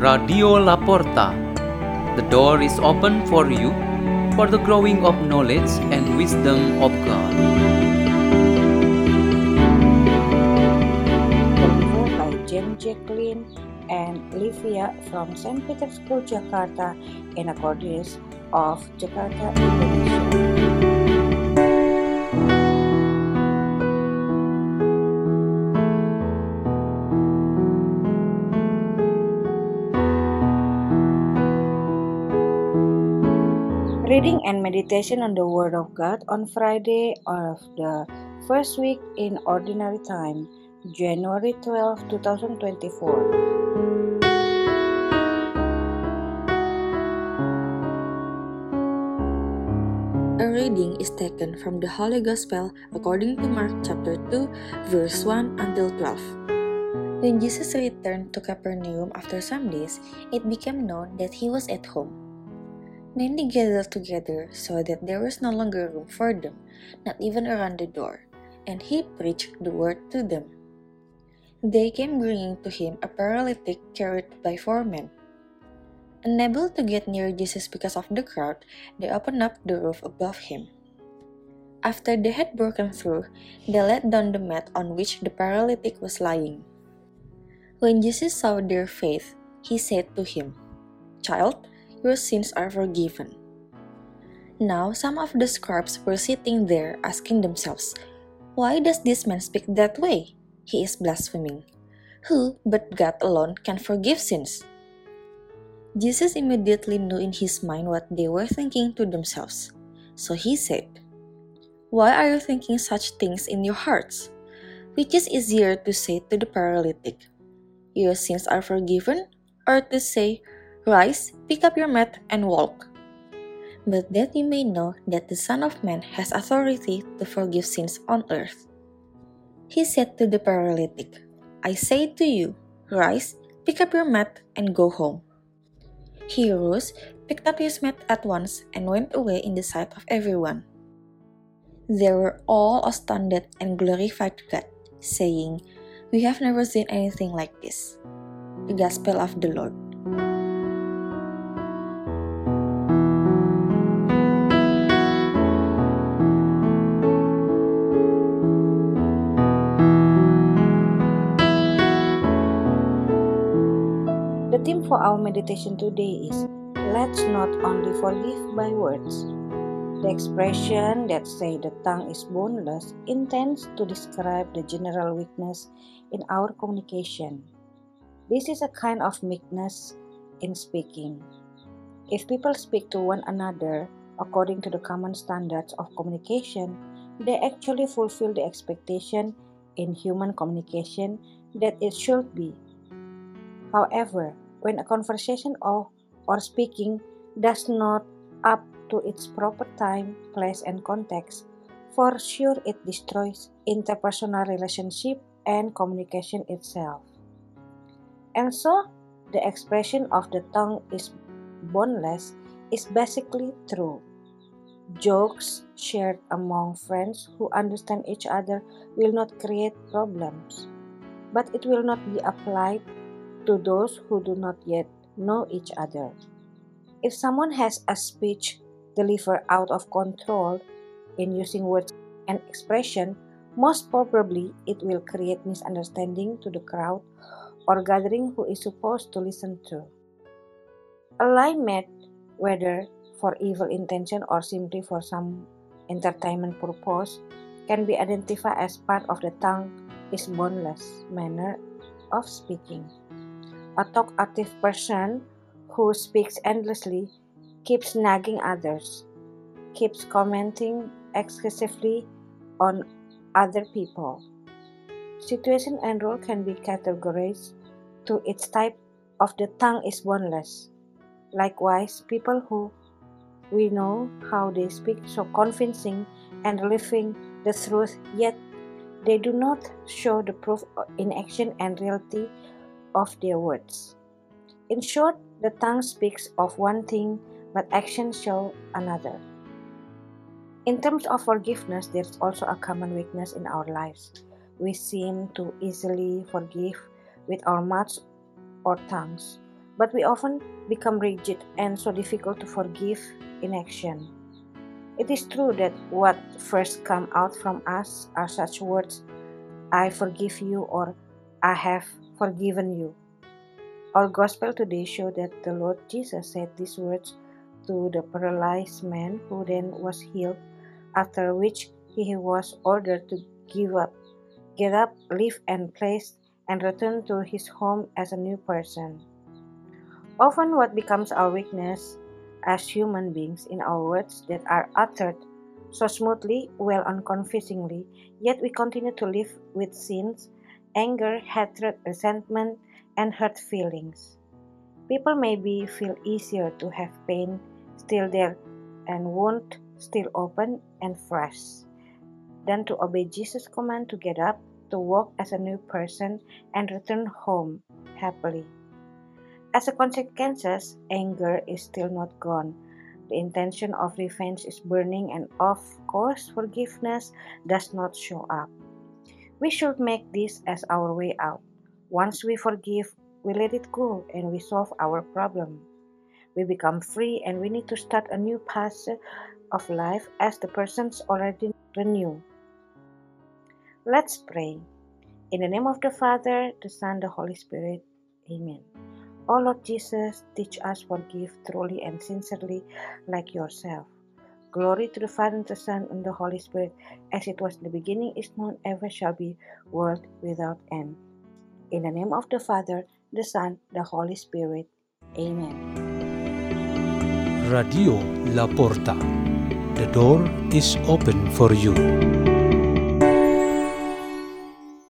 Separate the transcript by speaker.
Speaker 1: Radio La Porta. The door is open for you for the growing of knowledge and wisdom of God.
Speaker 2: By Jeane Jacklyline and Lifia from St. Peter's School, Jakarta, in Archdiocese of Jakarta, Indonesia. Reading and meditation on the Word of God on Friday of the first week in Ordinary Time, January 12, 2024.
Speaker 3: A reading is taken from the Holy Gospel according to Mark chapter 2, verse 1 until 12. When Jesus returned to Capernaum after some days, it became known that he was at home. Many gathered together so that there was no longer room for them, not even around the door, and he preached the word to them. They came bringing to him a paralytic carried by four men. Unable to get near Jesus because of the crowd, they opened up the roof above him. After they had broken through, they let down the mat on which the paralytic was lying. When Jesus saw their faith, he said to him, Child, your sins are forgiven. Now some of the scribes were sitting there asking themselves, Why does this man speak that way? He is blaspheming. Who but God alone can forgive sins? Jesus immediately knew in his mind what they were thinking to themselves. So he said, Why are you thinking such things in your hearts? Which is easier to say to the paralytic, Your sins are forgiven, or to say, Rise, pick up your mat, and walk? But that you may know that the Son of Man has authority to forgive sins on earth. He said to the paralytic, I say to you, Rise, pick up your mat, and go home. He rose, picked up his mat at once, and went away in the sight of everyone. They were all astounded and glorified God, saying, We have never seen anything like this. The Gospel of the Lord.
Speaker 2: For our meditation today is Let's not only forgive by words. The expression that say the tongue is boneless intends to describe the general weakness in our communication. This is a kind of meekness in speaking. If people speak to one another according to the common standards of communication, they actually fulfill the expectation in human communication that it should be. However, when a conversation or, or speaking does not up to its proper time, place, and context, for sure it destroys interpersonal relationship and communication itself. And so, the expression of the tongue is boneless is basically true. Jokes shared among friends who understand each other will not create problems, but it will not be applied to those who do not yet know each other. If someone has a speech delivered out of control in using words and expression, most probably it will create misunderstanding to the crowd or gathering who is supposed to listen to. A lie made, whether for evil intention or simply for some entertainment purpose, can be identified as part of the tongue is boneless manner of speaking. A talkative person who speaks endlessly keeps nagging others, keeps commenting excessively on other people. Situation and role can be categorized to its type of the tongue is boneless. Likewise, people who we know how they speak so convincing and living the truth, yet they do not show the proof in action and reality of their words. In short, the tongue speaks of one thing, but actions show another. In terms of forgiveness, there's also a common weakness in our lives. We seem to easily forgive with our mouths or tongues, but we often become rigid and so difficult to forgive in action. It is true that what first come out from us are such words, I forgive you or I have forgiven you. Our gospel today show that the Lord Jesus said these words to the paralyzed man who then was healed, after which he was ordered to give up, get up, leave and place, and return to his home as a new person. Often, what becomes our weakness as human beings in our words that are uttered so smoothly, well unconvincingly, yet we continue to live with sins, anger, hatred, resentment, and hurt feelings. People maybe feel easier to have pain still there and wound still open and fresh than to obey Jesus' command to get up, to walk as a new person, and return home happily. As a consequence, anger is still not gone. The intention of revenge is burning, and of course, forgiveness does not show up. We should make this as our way out. Once we forgive, we let it go and we solve our problem. We become free and we need to start a new path of life as the persons already renew. Let's pray. In the name of the Father, the Son, the Holy Spirit. Amen. O Lord Jesus, teach us forgive truly and sincerely like yourself. Glory to the Father, and the Son, and the Holy Spirit, as it was in the beginning, is now, ever shall be, world without end. In the name of the Father, the Son, the Holy Spirit. Amen.
Speaker 4: Radio La Porta. The door is open for you.